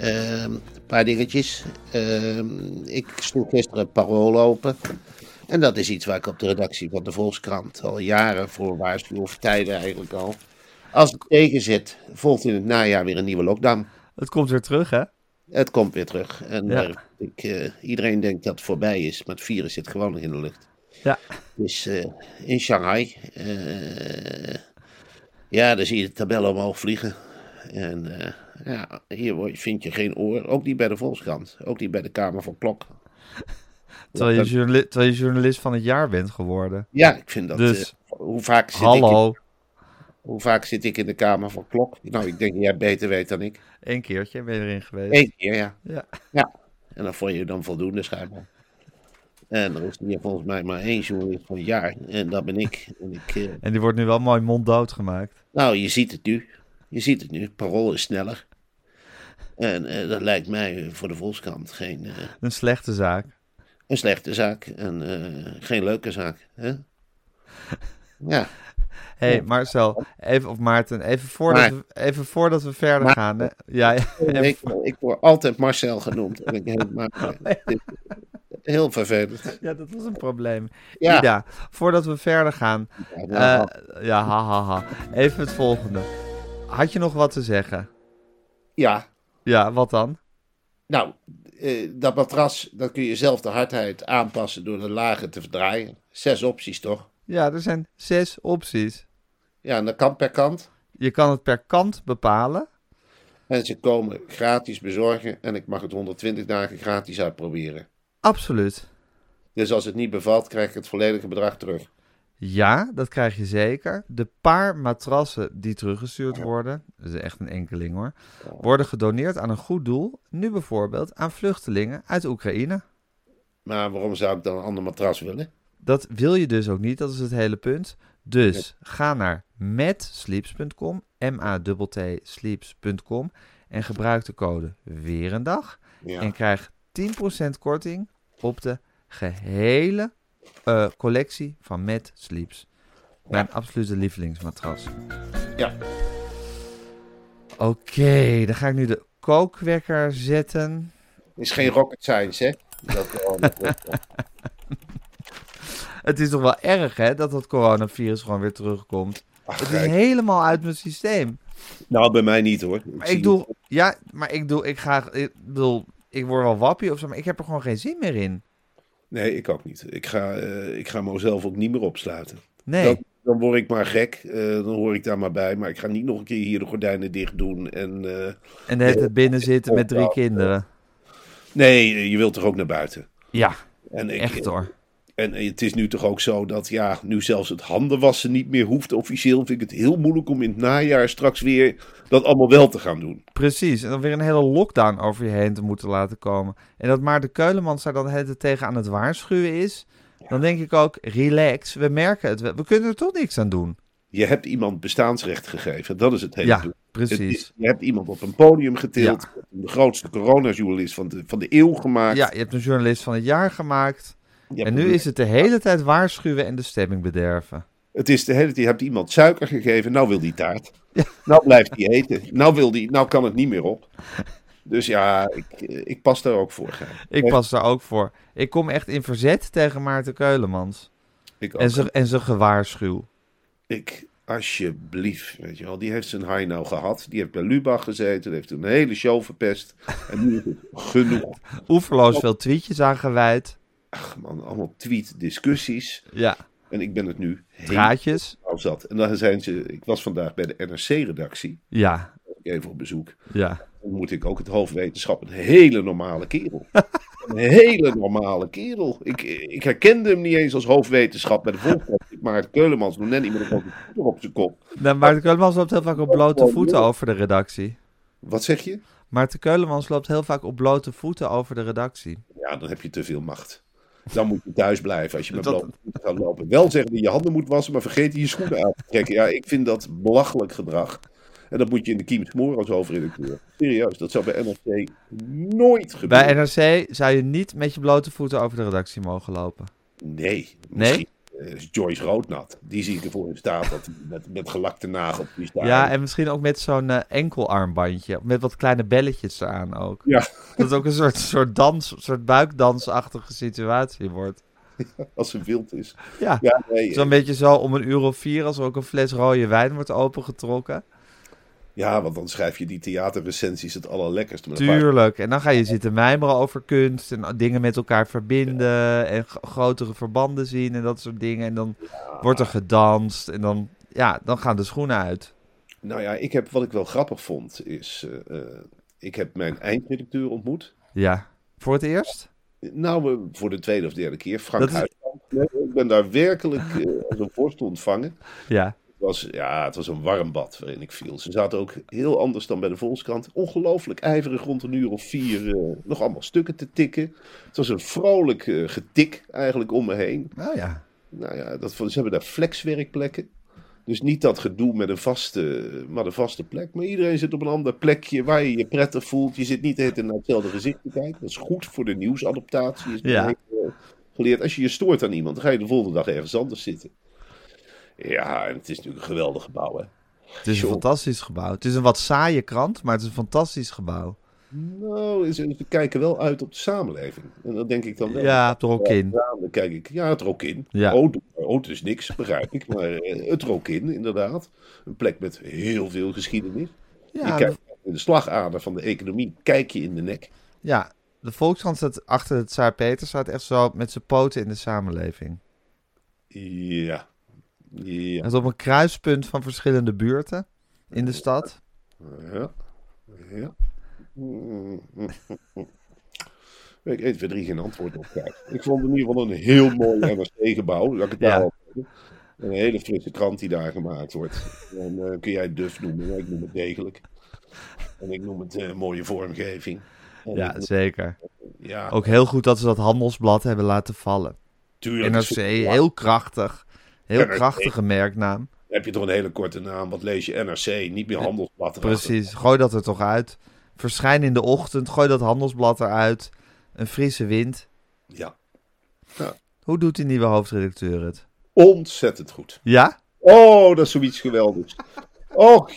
Ehm, Een paar dingetjes. Ehm, ik sloeg gisteren het parool open. En dat is iets waar ik op de redactie van de Volkskrant al jaren voor waarschuw, of tijden eigenlijk al. Als het tegen zit, volgt in het najaar weer een nieuwe lockdown. Het komt weer terug hè? Het komt weer terug. En Ja. ik, eh, iedereen denkt dat het voorbij is, maar het virus zit gewoon nog in de lucht. Ja. Dus eh, in Shanghai, eh, ja, daar zie je de tabellen omhoog vliegen. En ja, hier vind je geen oor, ook niet bij de Volkskrant, ook niet bij de Kamer van Klok. Terwijl je, journali- terwijl je journalist van het jaar bent geworden. Ja, ik vind dat. Dus, eh, hoe, vaak zit ik Hallo, in, hoe vaak zit ik in de Kamer van Klok? Nou, ik denk dat jij beter weet dan ik. één keertje ben je erin geweest. Eén keer, ja. Ja. Ja, en dan vond je dan voldoende schijnbaar. En er is hier volgens mij maar één journalist van het jaar. En dat ben ik. En ik eh, En die wordt nu wel mooi monddood gemaakt. nou, je ziet het nu. Je ziet het nu. Parool is sneller. En eh, dat lijkt mij voor de Volkskrant geen, eh, Een slechte zaak. een slechte zaak. En eh, geen leuke zaak. Hè? Ja, hey, Marcel, even, of Maarten, even voordat, we, even voordat we verder Maarten. gaan. hè. Ja, ik, ik word altijd Marcel genoemd. En ik maar, is heel vervelend. Ja, dat was een probleem. Ja. Ida, voordat we verder gaan. Ja, nou, ja, ha, ha, ha. Even het volgende. Had je nog wat te zeggen? ja, Ja, wat dan? Nou, eh, dat matras, dat kun je zelf de hardheid aanpassen door de lagen te verdraaien. Zes opties toch? Ja, er zijn zes opties. Ja, en dat kan per kant. Je kan het per kant bepalen. En ze komen gratis bezorgen en ik mag het 120 dagen gratis uitproberen. Absoluut. Dus als het niet bevalt, krijg ik het volledige bedrag terug. Ja, dat krijg je zeker. De paar matrassen die teruggestuurd worden, dat is echt een enkeling hoor, worden gedoneerd aan een goed doel. Nu bijvoorbeeld aan vluchtelingen uit Oekraïne. Maar waarom zou ik dan een ander matras willen? Dat wil je dus ook niet, dat is het hele punt. Dus ga naar metsleeps.com, m a t t sleeps.com en gebruik de code weer een dag Ja. en krijg 10% korting op de gehele eh, collectie van Met Sleeps. Mijn absolute lievelingsmatras. ja. Oké, dan ga ik nu de kookwekker zetten. Is geen rocket science, hè? Dat, dat- Het is toch wel erg, hè, dat dat coronavirus gewoon weer terugkomt. Ach, Het is kijk. helemaal uit mijn systeem. Nou, bij mij niet hoor. Maar zie ik doe, ja, maar ik doe, ik ga, ik bedoel, ik word wel wappie of zo, maar ik heb er gewoon geen zin meer in. Nee, ik ook niet. Ik ga, eh, ik ga mezelf ook niet meer opsluiten. Nee, Dan, dan word ik maar gek. eh, dan hoor ik daar maar bij. Maar ik ga niet nog een keer hier de gordijnen dicht doen. En, eh, en hele tijd binnen zitten met drie kinderen. nee, je wilt toch ook naar buiten. Ja, En, ik, echt hoor. En het is nu toch ook zo dat ja, nu zelfs het handenwassen niet meer hoeft officieel. Vind ik het heel moeilijk om in het najaar straks weer dat allemaal wel te gaan doen. Precies, en dan weer een hele lockdown over je heen te moeten laten komen. En dat Maarten Keulemans daar dan tijd tegen aan het waarschuwen is. Dan denk ik ook, relax, we merken het, we kunnen er toch niks aan doen. Je hebt iemand bestaansrecht gegeven. Dat is het hele Ja. Het precies. je hebt iemand op een podium getild. De grootste coronajournalist van de, van de eeuw gemaakt. Ja, je hebt een journalist van het jaar gemaakt. En nu is het de hele tijd waarschuwen en de stemming bederven. Het is de hele tijd, je hebt iemand suiker gegeven, nou wil die taart. Nou blijft die eten. Nou, wil die, nou kan het niet meer op. Dus ja, ik, ik pas daar ook voor. Ik pas daar ook voor. Ik kom echt in verzet tegen Maarten Keulemans. ik, ook. En zijn en gewaarschuw. ik, alsjeblieft, weet je wel. Die heeft zijn haai nou gehad. Die heeft bij Lubach gezeten. Die heeft een hele show verpest. En nu is het genoeg. Oeverloos veel tweetjes aangeweid. Ach man, allemaal tweet-discussies. Ja, En ik ben het nu draadjes. zat. En dan zijn ze, ik was vandaag bij de NRC-redactie. Ja, Even op bezoek. ja. Dan moet ik ook het hoofdwetenschap. Een hele normale kerel. Een hele normale kerel. Ik, ik herkende hem niet eens als hoofdwetenschap bij de Volkskrant. Maar Keulemans nog net een computer op zijn kop. Nou, Maarten Keulemans loopt heel vaak op blote voeten over de redactie. Wat zeg je? Maarten Keulemans loopt heel vaak op blote voeten over de redactie. Ja, dan heb je te veel macht. Dan moet je thuis blijven als je met blote voeten gaat lopen. Wel zeggen dat je je handen moet wassen, maar vergeet je schoenen aan te trekken. Ja, ik vind dat belachelijk gedrag. En dat moet je in de kiem smoren als hoofdredacteur. Serieus, dat zou bij NRC nooit gebeuren. Bij NRC zou je niet met je blote voeten over de redactie mogen lopen. Nee, misschien is Joyce Roodnat. Die zie ik ervoor in staat dat met, met gelakte daar. Ja, en misschien ook met zo'n eh, enkelarmbandje. Met wat kleine belletjes eraan ook. Ja. Dat het ook een soort, soort dans, soort buikdansachtige situatie wordt. als ze wild is. Ja, Ja, nee, zo'n beetje zo om een uur of vier als er ook een fles rode wijn wordt opengetrokken. Ja, want dan schrijf je die theaterrecensies het allerlekkerste. Met Tuurlijk. En dan ga je zitten mijmeren over kunst en dingen met elkaar verbinden en grotere verbanden zien en dat soort dingen. En dan wordt er gedanst en dan, ja, dan gaan de schoenen uit. Nou ja, ik heb, wat ik wel grappig vond, is... eh, eh, ik heb mijn eindredacteur ontmoet. Ja. Voor het eerst? Nou, voor de tweede of derde keer. Frank is- Ik ben daar werkelijk eh, als een vorst ontvangen. Ja. Het was, ja, het was een warm bad waarin ik viel. Ze zaten ook heel anders dan bij de Volkskrant. Ongelooflijk ijverig rond een uur of vier eh, nog allemaal stukken te tikken. Het was een vrolijk eh, getik eigenlijk om me heen. Oh ja. Nou ja, dat, ze hebben daar flexwerkplekken. Dus niet dat gedoe met een vaste, maar een vaste plek. Maar iedereen zit op een ander plekje waar je je prettig voelt. Je zit niet de hele tijd naar hetzelfde gezicht te kijken. Dat is goed voor de nieuwsadaptatie. Is Ja. geleerd. Als je je stoort aan iemand, dan ga je de volgende dag ergens anders zitten. Ja, en het is natuurlijk een geweldig gebouw, hè. Het is een Joh. fantastisch gebouw. Het is een wat saaie krant, maar het is een fantastisch gebouw. Nou, ze ze kijken wel uit op de samenleving. En dat denk ik dan wel. Ja, het er ook in. Ja, dan kijk ik, ja, het er ook in. Ja. D- het is niks, begrijp ik. Maar eh, het er ook in, inderdaad. Een plek met heel veel geschiedenis. je Ja, kijkt in de slagader van de economie, kijk je in de nek. ja, de Volkskrant staat achter het Tsaar Peter, staat echt zo met zijn poten in de samenleving. Ja. Ja. Het is op een kruispunt van verschillende buurten in de stad. Ja. Ja. Ik 1, 2, 3 geen antwoord op krijg. Ik vond in ieder geval een heel mooi NRC-gebouw. Laat ik het daar al. Een hele frisse krant die daar gemaakt wordt. En eh, kun jij het duf noemen, maar ik noem het degelijk. En ik noem het eh, mooie vormgeving. En Ja, zeker. ja Ook heel goed dat ze dat handelsblad hebben laten vallen. tuurlijk. NRC, het- heel krachtig. Heel NRC. krachtige merknaam. Dan heb je toch een hele korte naam. Wat lees je? NRC, niet meer handelsblad. Precies, gooi dat er toch uit. Verschijn in de ochtend, gooi dat handelsblad eruit. Een frisse wind. Ja, Hoe doet die nieuwe hoofdredacteur het? ontzettend goed. Ja? Oh, dat is zoiets geweldigs. Och,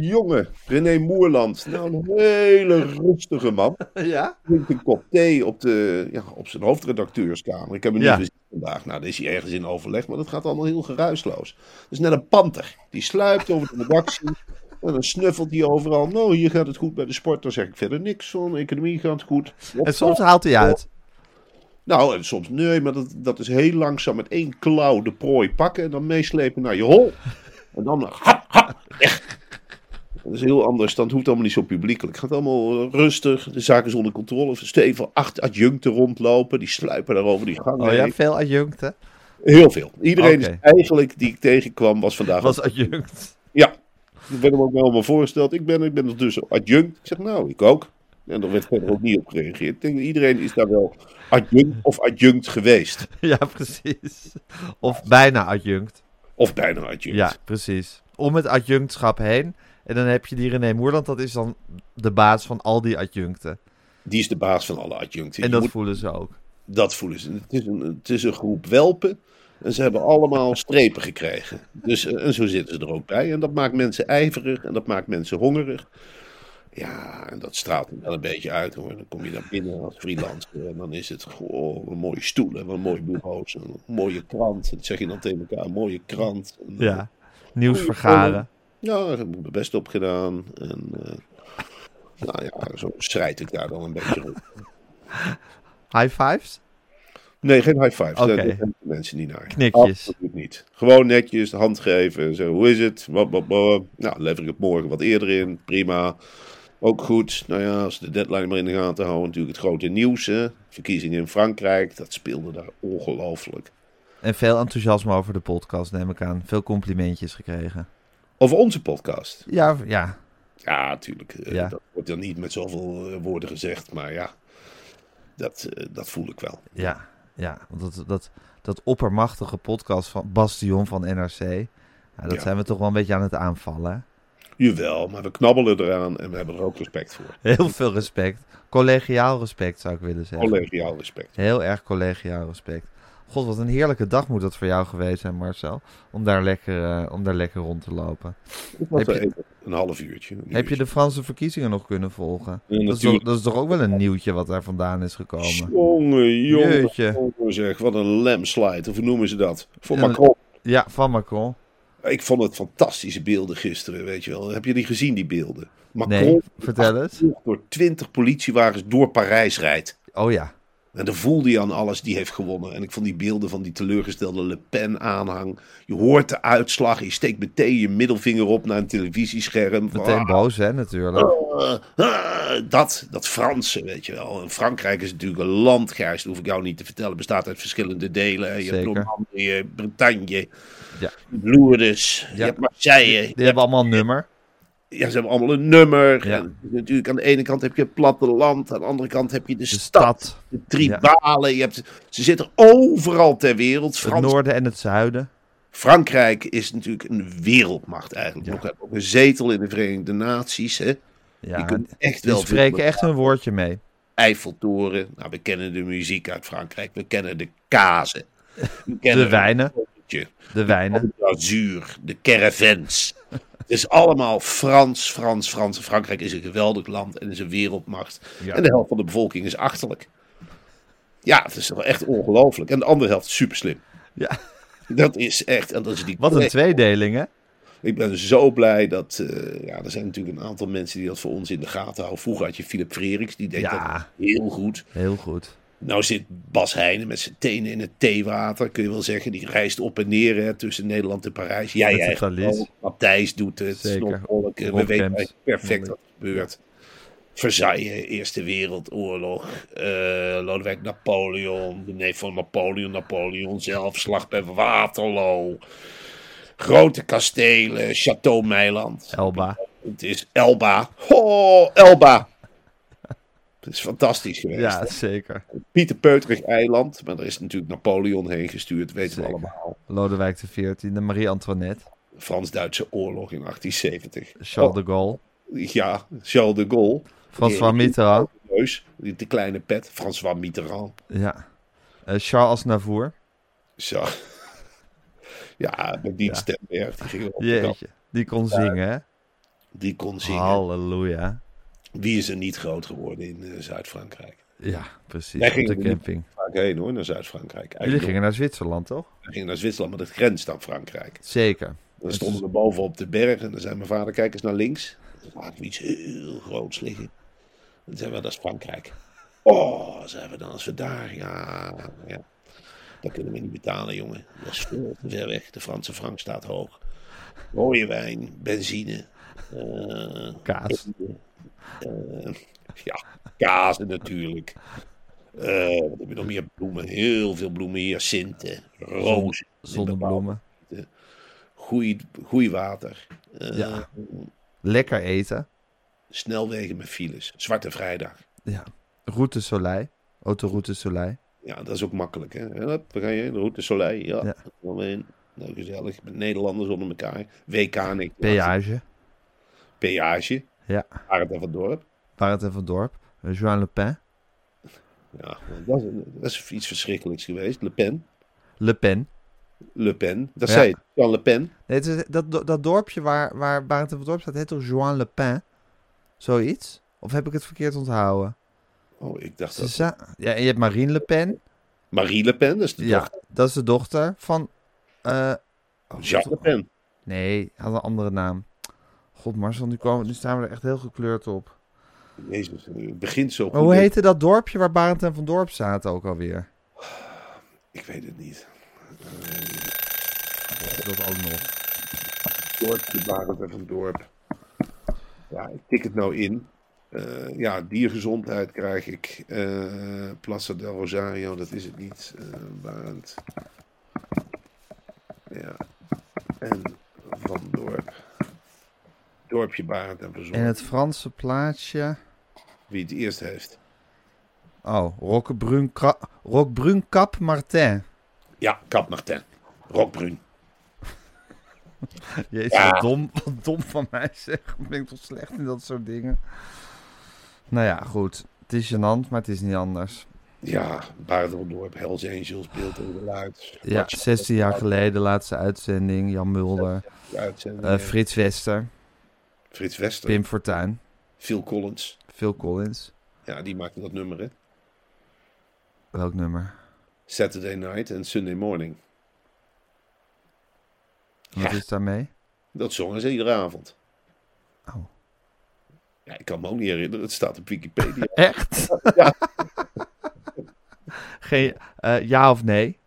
jongen. René Moerland. Nou, een hele rustige man. Ja? Drinkt een kop thee op, de, ja, op zijn hoofdredacteurskamer. Ik heb hem Ja. niet gezien vandaag. Nou, daar is hij ergens in overleg. Maar dat gaat allemaal heel geruisloos. Dat is net een panter. Die sluipt over de redactie. En dan snuffelt hij overal. Nou, hier gaat het goed bij de sport. Dan zeg ik verder niks van. Economie gaat goed. En soms haalt hij uit. Nou, en soms nee, maar dat, dat is heel langzaam met één klauw de prooi pakken en dan meeslepen naar je hol. En dan hap. Dat is heel anders, dan hoeft allemaal niet zo publiekelijk. Het gaat allemaal eh, rustig, de zaken is onder controle. Steven acht adjuncten rondlopen, die sluipen daar over die gang Oh ja, veel adjuncten. Heel veel. Iedereen is eigenlijk die ik tegenkwam was vandaag... Was adjunct. Ja, ik ben hem ook wel allemaal voorgesteld. Ik ben, ik ben dus adjunct. Ik zeg, nou, ik ook. En er werd verder ook niet op gereageerd. Ik denk, iedereen is daar wel adjunct of adjunct geweest. Ja, precies. Of bijna adjunct. Of bijna adjunct. Ja, precies. Om het adjunctschap heen. En dan heb je die René Moerland, dat is dan de baas van al die adjuncten. Die is de baas van alle adjuncten. En dat moet- voelen ze ook. dat voelen ze. Het is, een, het is een groep welpen. En ze hebben allemaal strepen gekregen. Dus, eh, en zo zitten ze er ook bij. En dat maakt mensen ijverig en dat maakt mensen hongerig. Ja, en dat straalt er wel een beetje uit hoor. Dan kom je daar binnen als freelancer. En dan is het gewoon een mooie stoelen, een mooie bureaus, een mooie krant. Dat zeg je dan tegen elkaar, een mooie krant. En, eh, Ja. Nieuws vergaren. Ja, ik heb mijn best op gedaan. En eh, nou ja, zo schrijt ik daar dan een beetje rond. High fives? Nee, geen high fives. Daar mensen niet naar. Knikjes. Absoluut niet. Gewoon netjes, de hand geven. Zo, hoe is het? Wap, wap, wap. Nou, lever ik het morgen wat eerder in. Prima. Ook goed. Nou ja, als de deadline maar in de gaten houden. Natuurlijk het grote nieuws. Hè. Verkiezingen in Frankrijk. Dat speelde daar ongelooflijk. En veel enthousiasme over de podcast, neem ik aan. Veel complimentjes gekregen. Over onze podcast. Ja, ja. Ja, natuurlijk. Eh, Ja. Dat wordt dan niet met zoveel eh, woorden gezegd. Maar ja, dat, eh, dat voel ik wel. Ja, ja. Want dat, dat, dat oppermachtige podcast van Bastion van NRC. Ja, dat Ja. zijn we toch wel een beetje aan het aanvallen. hè? Jawel, maar we knabbelen eraan en we hebben er ook respect voor. Heel veel respect. Collegiaal respect zou ik willen zeggen. Collegiaal respect. Heel erg collegiaal respect. God, wat een heerlijke dag moet dat voor jou geweest zijn, Marcel. Om daar lekker, eh, om daar lekker rond te lopen. Ik was Heb je- even een half uurtje. een Heb je de Franse verkiezingen nog kunnen volgen? Ja, Dat is, toch, dat is toch ook wel een nieuwtje wat daar vandaan is gekomen? Jongen, jongen, zeg, wat een lamslide, of hoe noemen ze dat? Voor Ja, Macron. Ja, van Macron. Ik vond het fantastische beelden gisteren, weet je wel. Heb je die gezien, die beelden? Macron Nee, vertel eens. door 20 politiewagens door Parijs rijdt. Oh ja, En dan voelde je aan alles, die heeft gewonnen. En ik vond die beelden van die teleurgestelde Le Pen aanhang. Je hoort de uitslag, je steekt meteen je middelvinger op naar een televisiescherm. Meteen ah, boos hè, natuurlijk. Ah, ah, dat, dat Franse, weet je wel. En Frankrijk is natuurlijk een land, Gijs, dat hoef ik jou niet te vertellen. bestaat uit verschillende delen. Je hebt. Normandië, je hebt Bretagne, Ja. Lourdes, je Ja. hebt Marseille. Die, die hebben allemaal een nummer. Ja, ze hebben allemaal een nummer. Ja. En natuurlijk, aan de ene kant heb je het platteland, aan de andere kant heb je de, De stad, stad, de tribalen. Je hebt, ze zitten overal ter wereld. het noorden en het zuiden. Frankrijk is natuurlijk een wereldmacht eigenlijk. Ja. Nog hebben ook een zetel in de Verenigde Naties. Hè. Ja, die kunnen echt die wel spreken echt een woordje mee. Eiffeltoren. Nou, we kennen de muziek uit Frankrijk. We kennen de kazen. We kennen De wijnen. De wijnen. de glazuur, de caravans. Het is allemaal Frans, Frans, Frans. Frankrijk is een geweldig land en is een wereldmacht. Ja. En de helft van de bevolking is achterlijk. Ja, het is toch echt ongelooflijk. En de andere helft is super slim. Ja. Dat is echt. En dat is die Wat een tweedeling, hè? Ik ben zo blij dat. eh, ja, er zijn natuurlijk een aantal mensen die dat voor ons in de gaten houden. Vroeger had je Philip Freriks, die deed Ja. dat heel goed. Heel goed. Nou zit Bas Heijnen met zijn tenen in het theewater, kun je wel zeggen. Die reist op en neer hè, tussen Nederland en Parijs. Valies. ook. Matthijs doet het. We weten eigenlijk perfect wat er gebeurt. Versailles, Eerste Wereldoorlog. eh Lodewijk Napoleon, de neef van Napoleon, Napoleon zelf, slag bij Waterloo. Grote kastelen, Château Meiland. Elba. Het is Elba. Oh, Elba! Het is fantastisch geweest. Ja, zeker. Pieter Peuterig eiland, maar er is natuurlijk Napoleon heen gestuurd, weten we allemaal. Lodewijk XIV, Marie-Antoinette, Frans-Duitse oorlog in 1870. Charles de Gaulle, Ja, Charles de Gaulle. François Mitterrand. Neus, die de kleine pet. François Mitterrand. Ja. Eh, Charles Aznavour. Zo. Ja, met die Ja. Stemberg, die ging op. Jeetje. Die kon zingen, hè? Die kon zingen. Halleluja. Wie is er niet groot geworden in eh, Zuid-Frankrijk? Ja, precies. Wij Op de camping. Vaak heen hoor, naar Zuid-Frankrijk. Jullie gingen naar Zwitserland, toch? we gingen naar Zwitserland, maar dat grenst aan Frankrijk. Zeker. Dan stonden we boven op de berg en dan zei mijn vader, kijk eens naar links. Dan we iets heel groots liggen. Dan zeiden we, dat is Frankrijk. Oh, zeiden we dan, als we daar, ja, ja. Dat kunnen we niet betalen, jongen. Dat is veel te ver weg. De Franse frank staat hoog. Rode wijn, benzine. eh, Kaas. Ja, kazen natuurlijk. Eh, wat heb je nog meer? Bloemen. Heel veel bloemen. Hyacinten, rozen. Zonnebloemen. Goeie water. Eh, Ja. Lekker eten. Snelwegen met files. Zwarte Vrijdag. Ja. Route Soleil. Autoroute Soleil. Ja, dat is ook makkelijk. Hè? Daar ga je. De Route Soleil. Ja, Ja. dan heen. Nou, gezellig. Met Nederlanders onder elkaar. WK en. Peage. Peage. Ja. Arend en van Dorp. Barend en van Dorp. Joan Le Pen. Ja, dat is, dat is iets verschrikkelijks geweest. Le Pen. Le Pen. Le Pen. Dat Ja. zei je. Jean Le Pen. Nee, het is, dat, dat dorpje waar, waar Barend en van Dorp staat, heet toch Joan Le Pen? Zoiets? Of heb ik het verkeerd onthouden? Oh, ik dacht dat... ja, en je hebt Marine Le Pen. Marie Le Pen, dat is de Ja, dochter. dat is de dochter van... eh, oh, Jean Le Pen. Nee, had een andere naam. God, Marcel, nu, komen, nu staan we er echt heel gekleurd op. Jezus, het begint zo. Maar hoe heette dat dorpje waar Barend en van Dorp zaten ook alweer? Ik weet het niet. Dat ook nog. Dorpje Barend en van Dorp. Ja, ik tik het nou in. Eh, ja, diergezondheid krijg ik. Eh Plaza del Rosario, dat is het niet. Eh Barend. Ja. En van Dorp. Dorpje Barend en het Franse plaatsje... Wie het eerst heeft. Oh, Roquebrun, Cra- Roquebrun Cap Martin. Ja, Cap Martin. Rockbrun. Jezus, Ja. wat, dom, wat dom van mij zeg. Ik ben ik toch slecht in dat soort dingen. Nou ja, goed. Het is gênant, maar het is niet anders. Ja, Barend en van Dorp. Hells Angels, beeld en geluid. Ja, Watch- 16 jaar geleden, laatste uitzending. Jan Mulder, Uitzending. eh, Frits Wester, Frits Wester. Pim Fortuyn, Phil Collins. Phil Collins. Ja, die maakte dat nummer, hè? Welk nummer? Saturday Night en Sunday Morning. Wat Ja. is daarmee? Dat zongen ze iedere avond. Oh. Ja, ik kan me ook niet herinneren. Het staat op Wikipedia. Echt? Ja. Geen, eh, ja of nee?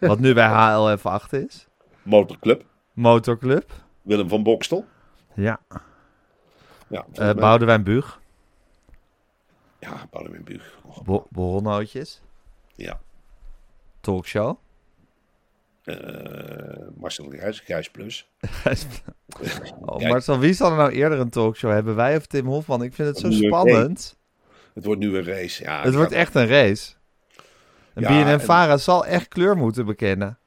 Wat nu bij HLF 8 is. Motorclub. Motorclub. Willem van Bokstel. Ja. Ja, mij- Boudewijn Buug. ja Boudewijn Buug. Oh, Bo borrelnootjes. ja. Talkshow. Eh, Marcel Grijs, Grijs Plus. oh. Marcel, wie zal er nou eerder een talkshow hebben? Wij of Tim Hofman? Ik vind het zo spannend. Het wordt nu een race. Ja, Het wordt echt een race. En Ja, en- BNN-Vara zal echt kleur moeten bekennen.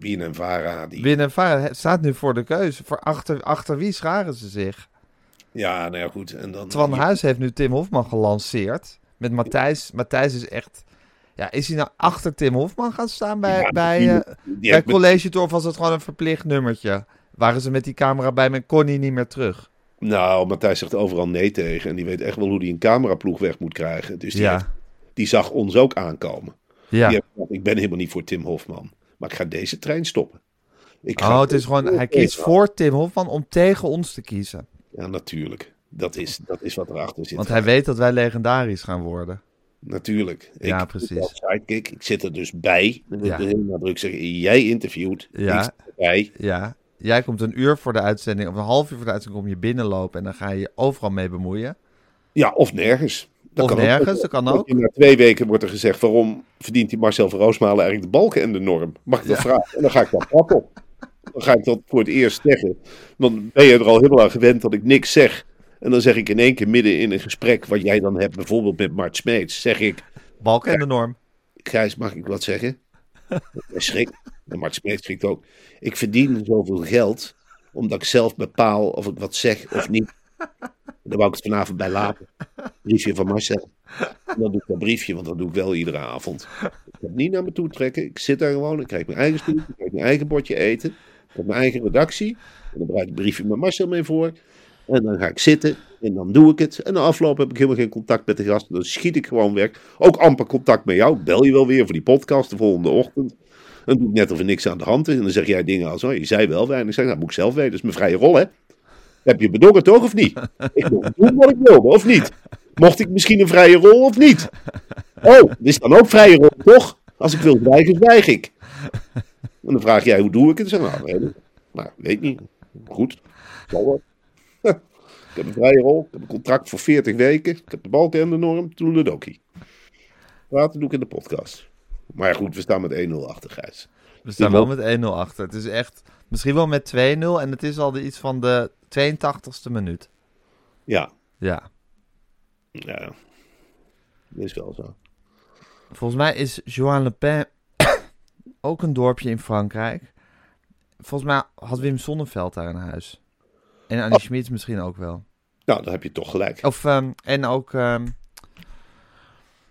En Vara. Die... BNN-Vara staat nu voor de keuze. Voor achter, achter wie scharen ze zich? Ja, nou ja, goed. En dan... Twan Huis heeft nu Tim Hofman gelanceerd. Met Matthijs. Matthijs is echt... Ja, is hij nou achter Tim Hofman gaan staan bij, Ja, bij, die- eh, die bij College Tour? Of was het gewoon een verplicht nummertje? Waren ze met die camera bij me kon hij niet meer terug? Nou, Matthijs zegt overal nee tegen. En die weet echt wel hoe hij een cameraploeg weg moet krijgen. Dus die, Ja, heeft- die zag ons ook aankomen. ja. Heeft ik ben helemaal niet voor Tim Hofman. Maar ik ga deze trein stoppen. Ik ga Oh, het is gewoon... Hij kiest voor Tim Hofman om tegen ons te kiezen. Ja, natuurlijk. Dat is, dat is wat erachter zit. Want hij weet dat wij legendarisch gaan worden. Natuurlijk. Ik, Ja, precies. sidekick. Ik zit er dus bij. Dat Ja. ik heel nadruk zeggen. Jij interviewt. Ja. Ik zit erbij. Ja. Jij komt een uur voor de uitzending, of een half uur voor de uitzending, kom je binnenlopen en dan ga je je overal mee bemoeien. Ja, of nergens. Dat Of kan ook. nergens, dat kan ook. Na twee weken wordt er gezegd, waarom verdient die Marcel van Roosmalen eigenlijk de balken en de norm? Mag ik dat vragen? En dan ga ik daar prat op. Dan ga ik dat voor het eerst zeggen. Dan ben je er al helemaal aan gewend dat ik niks zeg. En dan zeg ik in één keer midden in een gesprek wat jij dan hebt, bijvoorbeeld met Mart Smeets, zeg ik, Balken en de norm. Gijs, mag ik wat zeggen? Hij schrikt. En Mart Smeets schrikt ook. Ik verdien zoveel geld, omdat ik zelf bepaal of ik wat zeg of niet. Daar wou ik het vanavond bij laten. Briefje van Marcel. En dan doe ik dat briefje, want dat doe ik wel iedere avond. Ik ga het niet naar me toe trekken. Ik zit daar gewoon. Ik krijg mijn eigen stoel. Ik krijg mijn eigen bordje eten. Ik heb mijn eigen redactie. En dan bereid ik een briefje met Marcel mee voor. En dan ga ik zitten. En dan doe ik het. En na afloop heb ik helemaal geen contact met de gasten. Dan schiet ik gewoon weg. Ook amper contact met jou. Bel je wel weer voor die podcast de volgende ochtend. Dan doe ik net of er niks aan de hand is. En dan zeg jij dingen als: oh, je zei wel weinig. Ik zeg: dat moet ik zelf weten. Dat is mijn vrije rol, hè? Heb je bedongen toch of niet? Ik moet doen wat ik wilde, of niet? Mocht ik misschien een vrije rol of niet? Oh, dat is dan ook vrije rol, toch? Als ik wil zwijgen, zwijg ik. En dan vraag jij, hoe doe ik het? Dan zeg nou, weet ik. Nou, weet niet. Goed, zal wel. Ik heb een vrije rol, ik heb een contract voor 40 weken. Ik heb de balken en de norm, toeledokie. Praten doe ik in de podcast. Maar goed, we staan met 1-0 achter, Gijs. We staan wel met 1-0 achter. Het is echt, misschien wel met 2-0 en het is al de, iets van de 82ste minuut. Ja, Ja. ja. Dat is wel zo. Volgens mij is Joan Le Pen ook een dorpje in Frankrijk. volgens mij had Wim Sonneveld daar een huis. En Annie Oh. Schmid misschien ook wel. Nou, dan heb je toch gelijk. Of, ehm, en ook ehm,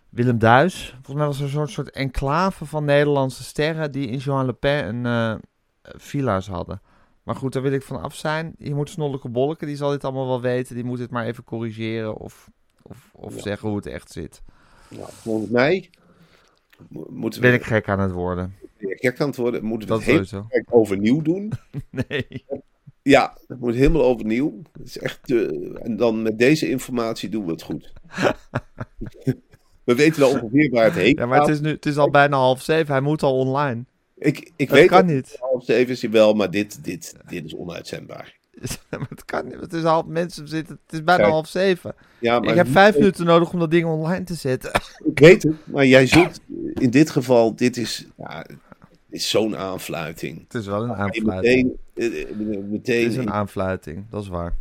Willem Duis. Volgens mij was er een soort, soort enclave van Nederlandse sterren die in Johan Le Pen een eh, villa's hadden. Maar goed, daar wil ik van af zijn. Je moet Snolleke Bolleke, die zal dit allemaal wel weten. Die moet dit maar even corrigeren of, of, of Ja. zeggen hoe het echt zit. Nou, volgens mij mo- moeten Ben ik gek aan het worden. Weer gek aan het worden. Moeten we Dat het heel overnieuw doen. Nee. Ja, het moet helemaal overnieuw. Het is echt, eh, en dan met deze informatie doen we het goed. we weten wel ongeveer waar het heen Ja, maar het is, nu, het is al bijna half zeven. Hij moet al online. Ik, ik Dat weet kan dat niet. half zeven is hij wel, maar dit, dit, dit is onuitzendbaar. Maar het kan niet. Het is, half, mensen zitten, het is bijna Kijk. half zeven. Ja, maar Ik heb vijf minuten nodig om dat ding online te zetten. Ik weet het, maar jij zult in dit geval, dit is, ja, is zo'n aanfluiting. Het is wel een aanfluiting. meteen, eh, eh, Het meteen is een aanfluiting, dat is waar.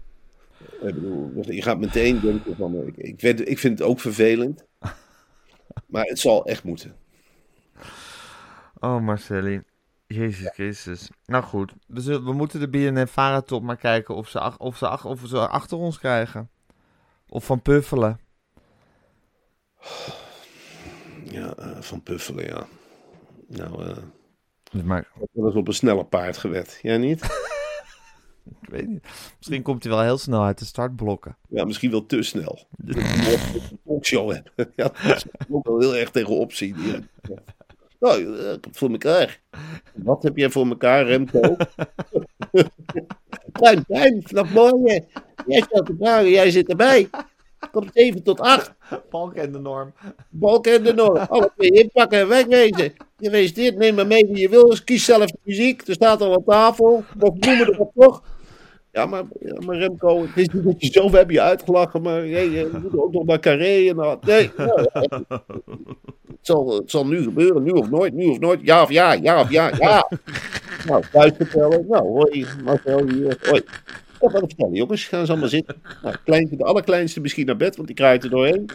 Ik bedoel, je gaat meteen denken van, ik, ik, weet, ik vind het ook vervelend. Maar het zal echt moeten. Oh, Marcelli. Jezus Christus. Nou goed, we, zullen, we moeten de BNN top maar kijken of ze, ach- of, ze, ach- of ze achter ons krijgen. Of van Puffelen. Ja, eh, van Puffelen, ja. Nou, eh Maar, dat is op een sneller paard gewet. Jij niet? ik weet niet. Misschien komt hij wel heel snel uit de startblokken. Ja, misschien wel te snel. Een talkshow hebben. Ja, ik ook wel heel erg tegenop zien. Ja. Nou, eh, ik heb het voor elkaar. Wat heb jij voor elkaar, Remco? Klein, klein, vanaf morgen. Jij staat te vragen, jij zit erbij. Komt 7 tot 8. Balk en de norm. Balken en de Noord. Alle twee inpakken en wegwezen. Gefeliciteerd, neem maar mee wie je wil. Dus kies zelf de muziek. Er staat al op tafel. Nog noemen erop toch? Ja maar, ja, maar Remco, het is niet dat je zo heb je uitgelachen, maar hey, je moet ook nog naar Carré. En nee, nou, echt. het, zal, het zal nu gebeuren, nu of nooit, nu of nooit. Ja of ja, ja of ja, ja. Nou, thuis vertellen. Nou, hoi, Marcel hier. Hoi. Wat te vertellen, jongens. Gaan ze allemaal zitten. Nou, de allerkleinste misschien naar bed, want die kraait er doorheen.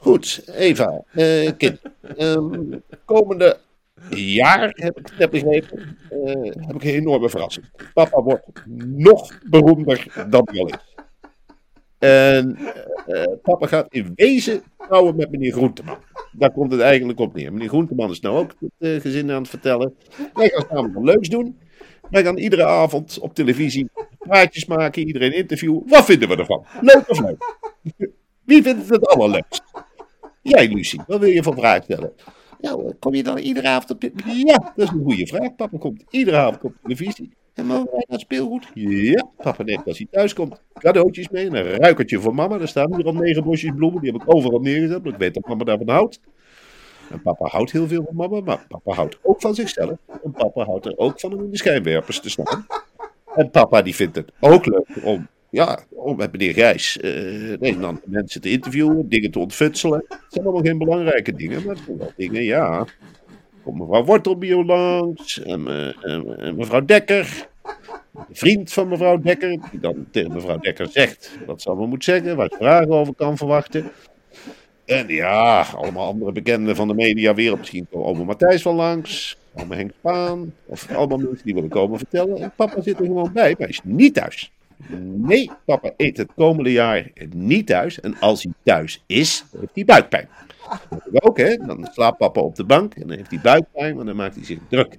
Goed, Eva, eh, kind. Ehm, komende jaar, heb ik net begrepen, eh, heb ik een enorme verrassing. Papa wordt nog beroemder dan hij al is. En eh, papa gaat in wezen trouwen met meneer Groenteman. Daar komt het eigenlijk op neer. Meneer Groenteman is nou ook het gezin aan het vertellen. Wij gaan samen wat leuks doen. Wij gaan iedere avond op televisie praatjes maken, iedereen interviewen. Wat vinden we ervan? Leuk of leuk? Wie vindt het het allerleukst? Jij, Lucie, wat wil je voor vraag stellen? Nou, kom je dan iedere avond op... Ja, dat is een goede vraag. Papa komt iedere avond op televisie. En mogen wij naar speelgoed? Ja, papa neemt als hij thuis komt cadeautjes mee. En een ruikertje voor mama. Er staan hier al negen bosjes bloemen. Die heb ik overal neergezet. Want ik weet dat mama daarvan houdt. En papa houdt heel veel van mama. Maar papa houdt ook van zichzelf. En papa houdt er ook van om in de schijnwerpers te staan. En papa die vindt het ook leuk om, ja, om met meneer Gijs eh een en ander mensen te interviewen, dingen te ontfutselen. Het zijn allemaal geen belangrijke dingen, maar het zijn wel dingen, ja. Komt mevrouw Wortelbier langs en, me- en- en mevrouw Dekker. Vriend van mevrouw Dekker, die dan tegen mevrouw Dekker zegt wat ze allemaal moet zeggen, waar ze vragen over kan verwachten. En ja, allemaal andere bekenden van de mediawereld. Misschien komt oma Matthijs wel langs. Oma Henk Spaan. Of allemaal mensen die willen komen vertellen. En papa zit er gewoon bij, maar hij is niet thuis. Nee, papa eet het komende jaar niet thuis. En als hij thuis is, heeft hij buikpijn. Dat ook, hè. Dan slaapt papa op de bank en dan heeft hij buikpijn, want dan maakt hij zich druk.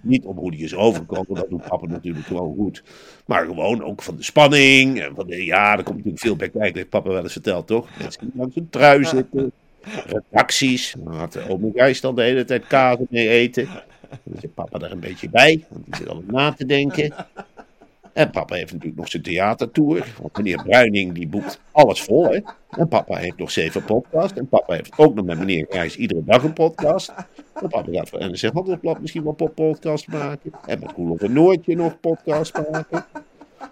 Niet om hoe hij is overgekomen, dat doet papa natuurlijk gewoon goed. Maar gewoon ook van de spanning. En van de, ja, er komt natuurlijk veel bij kijken, heeft papa wel eens verteld, toch? Mensen die langs een trui zitten. Redacties. Dan had oom Gijs de hele tijd kaas mee eten. Dan zit papa daar een beetje bij, want die zit altijd na te denken. En papa heeft natuurlijk nog zijn theatertour. Want meneer Bruining die boekt alles vol. Hè? En papa heeft nog zeven podcasts. En papa heeft ook nog met meneer Gijs iedere dag een podcast. En papa gaat voor NRC Handelsblad misschien wel podcast maken. En met Roelof en Noortje nog podcast maken.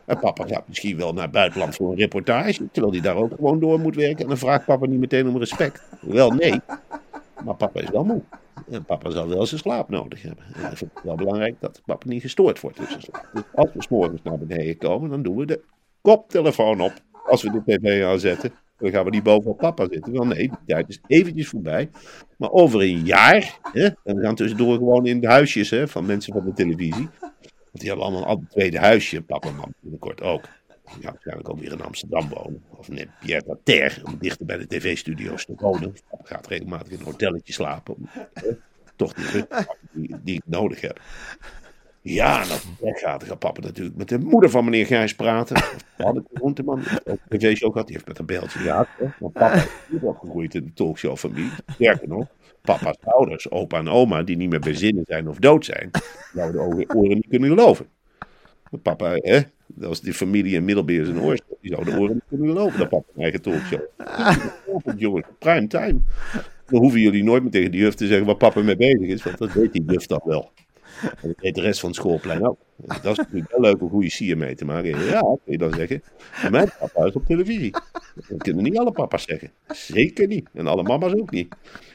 En papa gaat misschien wel naar buitenland voor een reportage. Terwijl hij daar ook gewoon door moet werken. En dan vraagt papa niet meteen om respect. Wel nee. Maar papa is wel moe. En papa zal wel zijn slaap nodig hebben. En vind het wel belangrijk dat papa niet gestoord wordt. Dus als we morgens naar beneden komen, dan doen we de koptelefoon op. Als we de tv aanzetten. Dan gaan we niet bovenop papa zitten. Wel nee, die tijd is eventjes voorbij. Maar over een jaar, hè, en we gaan tussendoor gewoon in de huisjes hè, van mensen van de televisie. Die hadden allemaal al een tweede huisje, papa en mama binnenkort ook. Ja, waarschijnlijk ook weer in Amsterdam wonen. Of net Pierre Terre, om dichter bij de tv-studio's te wonen. Papa gaat regelmatig in een hotelletje slapen. Om, toch die rust die, die ik nodig heb. Ja, weggaat, dan gaat papa natuurlijk met de moeder van meneer Gijs praten. Hadden de groenteman, die ook tv-show gehad, die heeft met een beeldje gehad. Want papa is ook opgegroeid in de talkshow-familie. Sterker nog, papa's ouders, opa en oma, die niet meer bij zinnen zijn of dood zijn, zouden de oren niet kunnen geloven. Papa, hè, dat was die familie in Middelbeers en Oorschot, die zouden de oren niet kunnen geloven dat papa een eigen talkshow. Jongens, prime time. Dan hoeven jullie nooit meer tegen die juf te zeggen waar papa mee bezig is, want dat weet die juf dan wel. En dat weet de rest van het schoolplein ook. Dat is natuurlijk wel leuk om goede sier mee te maken. Ja, kun je dan zeggen. Mijn papa is op televisie. Dat kunnen niet alle papa's zeggen. Zeker niet. En alle mama's ook niet.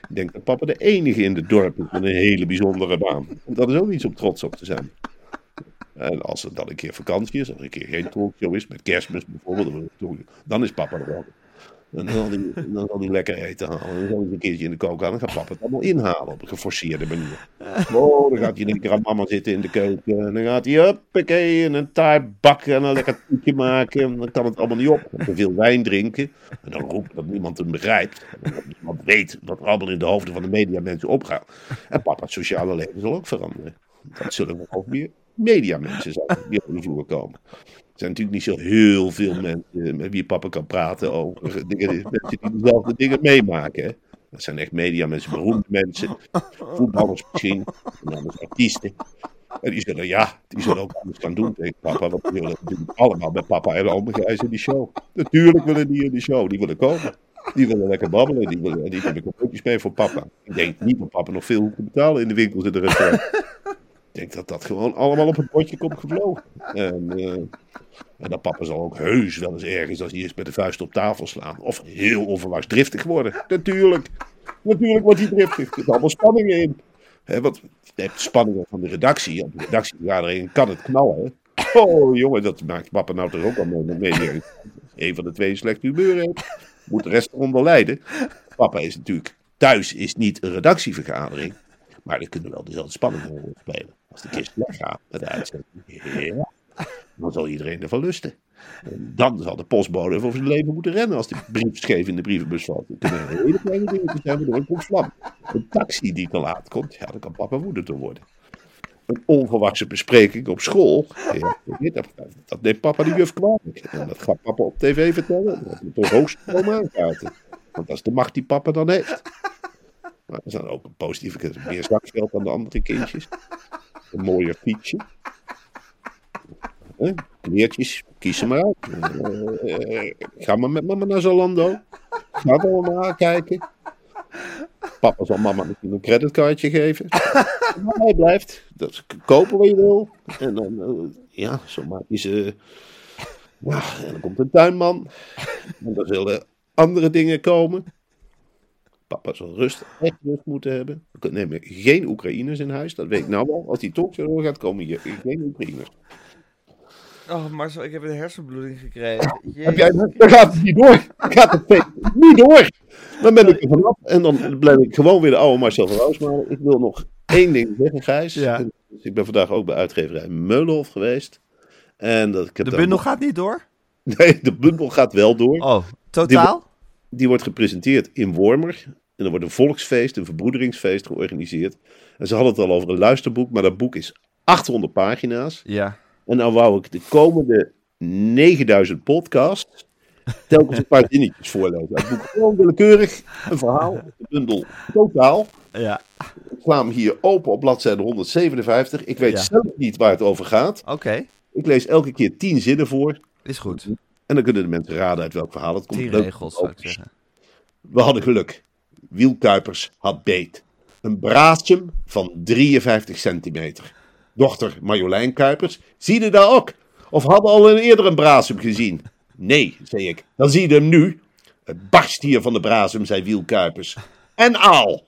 Ik denk dat papa de enige in het dorp is met een hele bijzondere baan. Dat is ook iets om trots op te zijn. En als er dan een keer vakantie is, of een keer geen talkshow is, met kerstmis bijvoorbeeld, dan is papa er wel. Dan zal hij, dan zal lekker eten halen. En dan zal hij een keertje in de kook halen. Dan gaat papa het allemaal inhalen op een geforceerde manier. Oh, dan gaat hij keer aan mama zitten in de keuken. En dan gaat hij, een taart bakken en een lekker toetje maken. En dan kan het allemaal niet op. Te veel wijn drinken. En dan roept dat niemand hem begrijpt. Dat niemand weet wat er allemaal in de hoofden van de media mensen opgaat. En papa's sociale leven zal ook veranderen. Dat zullen we ook meer mediamensen zijn die op de vloer komen. Er zijn natuurlijk niet zo heel veel mensen met wie papa kan praten over dingen, mensen die dezelfde dingen meemaken. Hè. Dat zijn echt mediamensen, beroemde mensen, voetballers misschien, en anders artiesten. En die zullen, ja, die zullen ook anders gaan doen tegen papa, want die willen natuurlijk allemaal met papa en oma Gijs in die show. Natuurlijk willen die in die show, die willen komen. Die willen lekker babbelen, die willen, die hebben cadeautjes mee voor papa. Ik denk niet dat papa nog veel hoeft te betalen in de winkels en de. Denk dat dat gewoon allemaal op het bordje komt gevlogen. En, eh, en dat papa zal ook heus wel eens ergens als hij is met de vuist op tafel slaan. Of heel onverwachts driftig worden. Natuurlijk. Natuurlijk wordt hij driftig. Er zitten allemaal spanningen in. Want je hebt spanningen van de redactie. Op de redactievergadering kan het knallen. Oh jongen, dat maakt papa nou toch ook al mee media. Een van de twee slecht humeur heeft. Moet de rest eronder lijden. Papa is natuurlijk thuis is niet een redactievergadering. Maar er kunnen wel dezelfde spanningen in spelen. Als de kist weggaat met uitzending. Dan zal iedereen ervan lusten. En dan zal de postbode voor zijn leven moeten rennen als de brief in de brievenbus valt. Het kunnen hele kleine dingen zijn, waardoor het. Een taxi die te laat komt, ja, dan kan papa woedend worden. Een onverwachte bespreking op school, ja, dat, dat neemt papa de juf kwalijk. En dat gaat papa op tv vertellen. Dat moet toch hoogst komen aankaarten. Want dat is de macht die papa dan heeft. Maar er zijn ook een positieve. Meer zakgeld dan de andere kindjes. Een mooier fietsje. Kleertjes, kies ze maar uit. Eh, ga maar met mama naar Zalando. Ga er allemaal kijken. Papa zal mama misschien een creditcardje geven. Maar hij blijft. Dat is kopen wat je wil. En dan, eh, ja, zo maak je en dan komt een tuinman. En dan zullen andere dingen komen. Papa zal rust, echt rust moeten hebben. We nemen geen Oekraïners in huis, dat weet ik nou al. Als die talkshow gaat, komen hier geen Oekraïners. Oh, Marcel, ik heb een hersenbloeding gekregen. Heb jij, dan gaat het niet door. Dan gaat het niet door. Dan ben ik er vanaf en dan blijf ik gewoon weer de oude Marcel van Roosmalen. Ik wil nog één ding zeggen, Gijs. Ja. Dus ik ben vandaag ook bij uitgeverij Meulenhof geweest. En dat, ik heb De bundel gaat niet door? Nee, de bundel gaat wel door. Oh, totaal? Die wordt gepresenteerd in Wormer. En er wordt een volksfeest, een verbroederingsfeest georganiseerd. En ze hadden het al over een luisterboek, maar dat boek is 800 pagina's. Ja. En nou wou ik de komende 9000 podcasts telkens een paar zinnetjes voorlezen. Het boek gewoon willekeurig, een verhaal, de bundel totaal. Ja. Ik hem hier open op bladzijde 157. Ik weet Ja. zelf niet waar het over gaat. Oké, Ik lees elke keer 10 zinnen voor. is goed. En dan kunnen de mensen raden uit welk verhaal het komt. Leuk regels, zou ik zeggen. We hadden geluk. Wielkuipers had beet. Een braadsem van 53 centimeter. Dochter Marjolein Kuipers, zie je daar ook? Of hadden al een eerder een braadsem gezien? Nee, zei ik. Dan zie je hem nu. Het barst hier van de braadsem, zei Wielkuipers. En aal.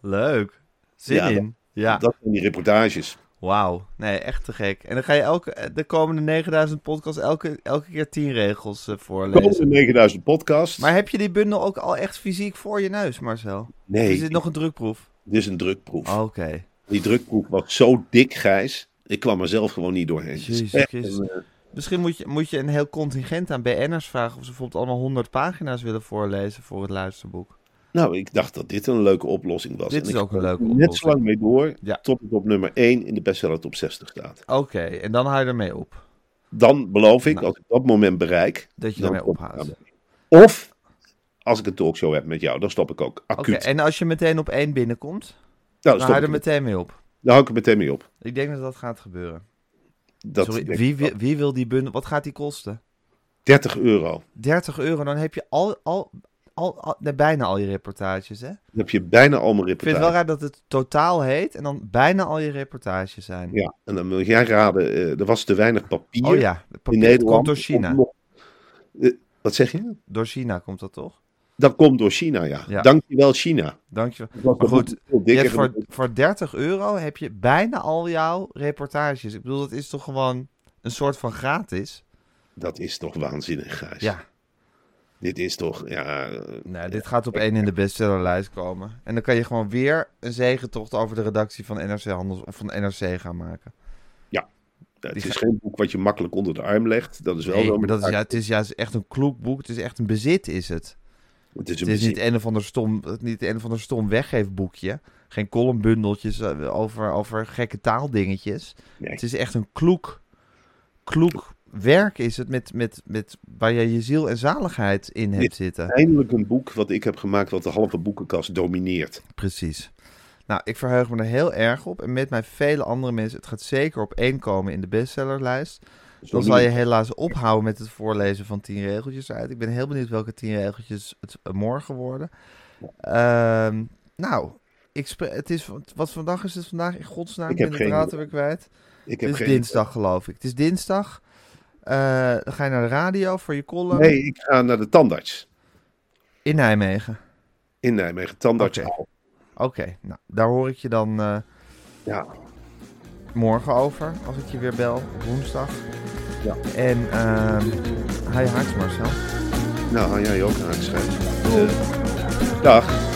Leuk. Zin Ja, in. Ja, Dat zijn die reportages. Wauw. Nee, echt te gek. En dan ga je elke, de komende 9000 podcasts elke, elke keer 10 regels eh, voorlezen. Komende 9000 podcasts. Maar heb je die bundel ook al echt fysiek voor je neus, Marcel? nee, Is dit nog een drukproef? dit is een drukproef. Oké. Die drukproef was zo dik, Gijs. Ik kwam er zelf gewoon niet doorheen. Jezus echt een, eh, Misschien moet je, moet je een heel contingent aan BN'ers vragen of ze bijvoorbeeld allemaal 100 pagina's willen voorlezen voor het luisterboek. Nou, ik dacht dat dit een leuke oplossing was. Dit En is ik ook een leuke Net oplossing. zo lang mee door, Ja. tot het op nummer 1 in de bestseller top 60 staat. Oké, en dan hou je ermee op. Dan beloof ik, Nou. als ik dat moment bereik, Dat je ermee ophoudt. daarmee. Of, als ik een talkshow heb met jou, dan stop ik ook Oké, acuut. en als je meteen op één binnenkomt, nou, dan dan, hou je er meteen mee op. dan hou ik er meteen mee op. Ik denk dat dat gaat gebeuren. Dat Sorry, wie, wie wil die bundel? Wat gaat die kosten? 30 euro. 30 euro, dan heb je al, al, al, bijna al je reportages, hè? Dan heb je bijna al mijn Ik vind het wel reportages. raar dat het totaal heet en dan bijna al je reportages zijn. Ja, en dan moet jij raden, eh, er was te weinig papier oh ja, de in papier Nederland. komt door China. nog- Eh, wat zeg je? Door China komt dat toch? Dat komt door China, ja. Ja. Dankjewel China. Dankjewel. Maar goed, Je hebt voor, voor 30 euro heb je bijna al jouw reportages. Ik bedoel, dat is toch gewoon een soort van gratis? Dat is toch waanzinnig, Gijs. Ja, Dit is toch, ja... eh, nou, dit gaat op één in de bestsellerlijst komen. En dan kan je gewoon weer een zegentocht over de redactie van NRC Handels of van NRC gaan maken. het die is ga- geen boek wat je makkelijk onder de arm legt. Dat is wel Nee, zo. maar dat is, ja, het is juist echt een kloek boek. Het is echt een bezit, is het. Het is een Het is niet een of ander stom, niet een of ander stom weggeefboekje. Geen columnbundeltjes eh, over, over gekke taaldingetjes. Nee. Het is echt een kloek, kloek werk is het met, met, met, waar je je ziel en zaligheid in hebt zitten. Eindelijk een boek wat ik heb gemaakt wat de halve boekenkast domineert. Precies. Nou, ik verheug me er heel erg op. En met mij vele andere mensen. Het gaat zeker op één komen in de bestsellerlijst. Dan zal je helaas ophouden met het voorlezen van tien regeltjes uit. Ik ben heel benieuwd welke tien regeltjes het morgen worden. Ehm, nou, ik het is, wat vandaag is het vandaag? In godsnaam, Ik ben de draad weer kwijt. Ik Het heb is geen... dinsdag, geloof ik. Het is dinsdag. Eh, dan ga je naar de radio voor je column Nee, ik ga naar de tandarts in Nijmegen. in Nijmegen. Tandarts Oké. Nou, daar hoor ik je dan eh, Ja, morgen over, als ik je weer bel, woensdag. Ja. En ehm je haaks, Marcel. nou jij ook het schrijven. Eh, dag.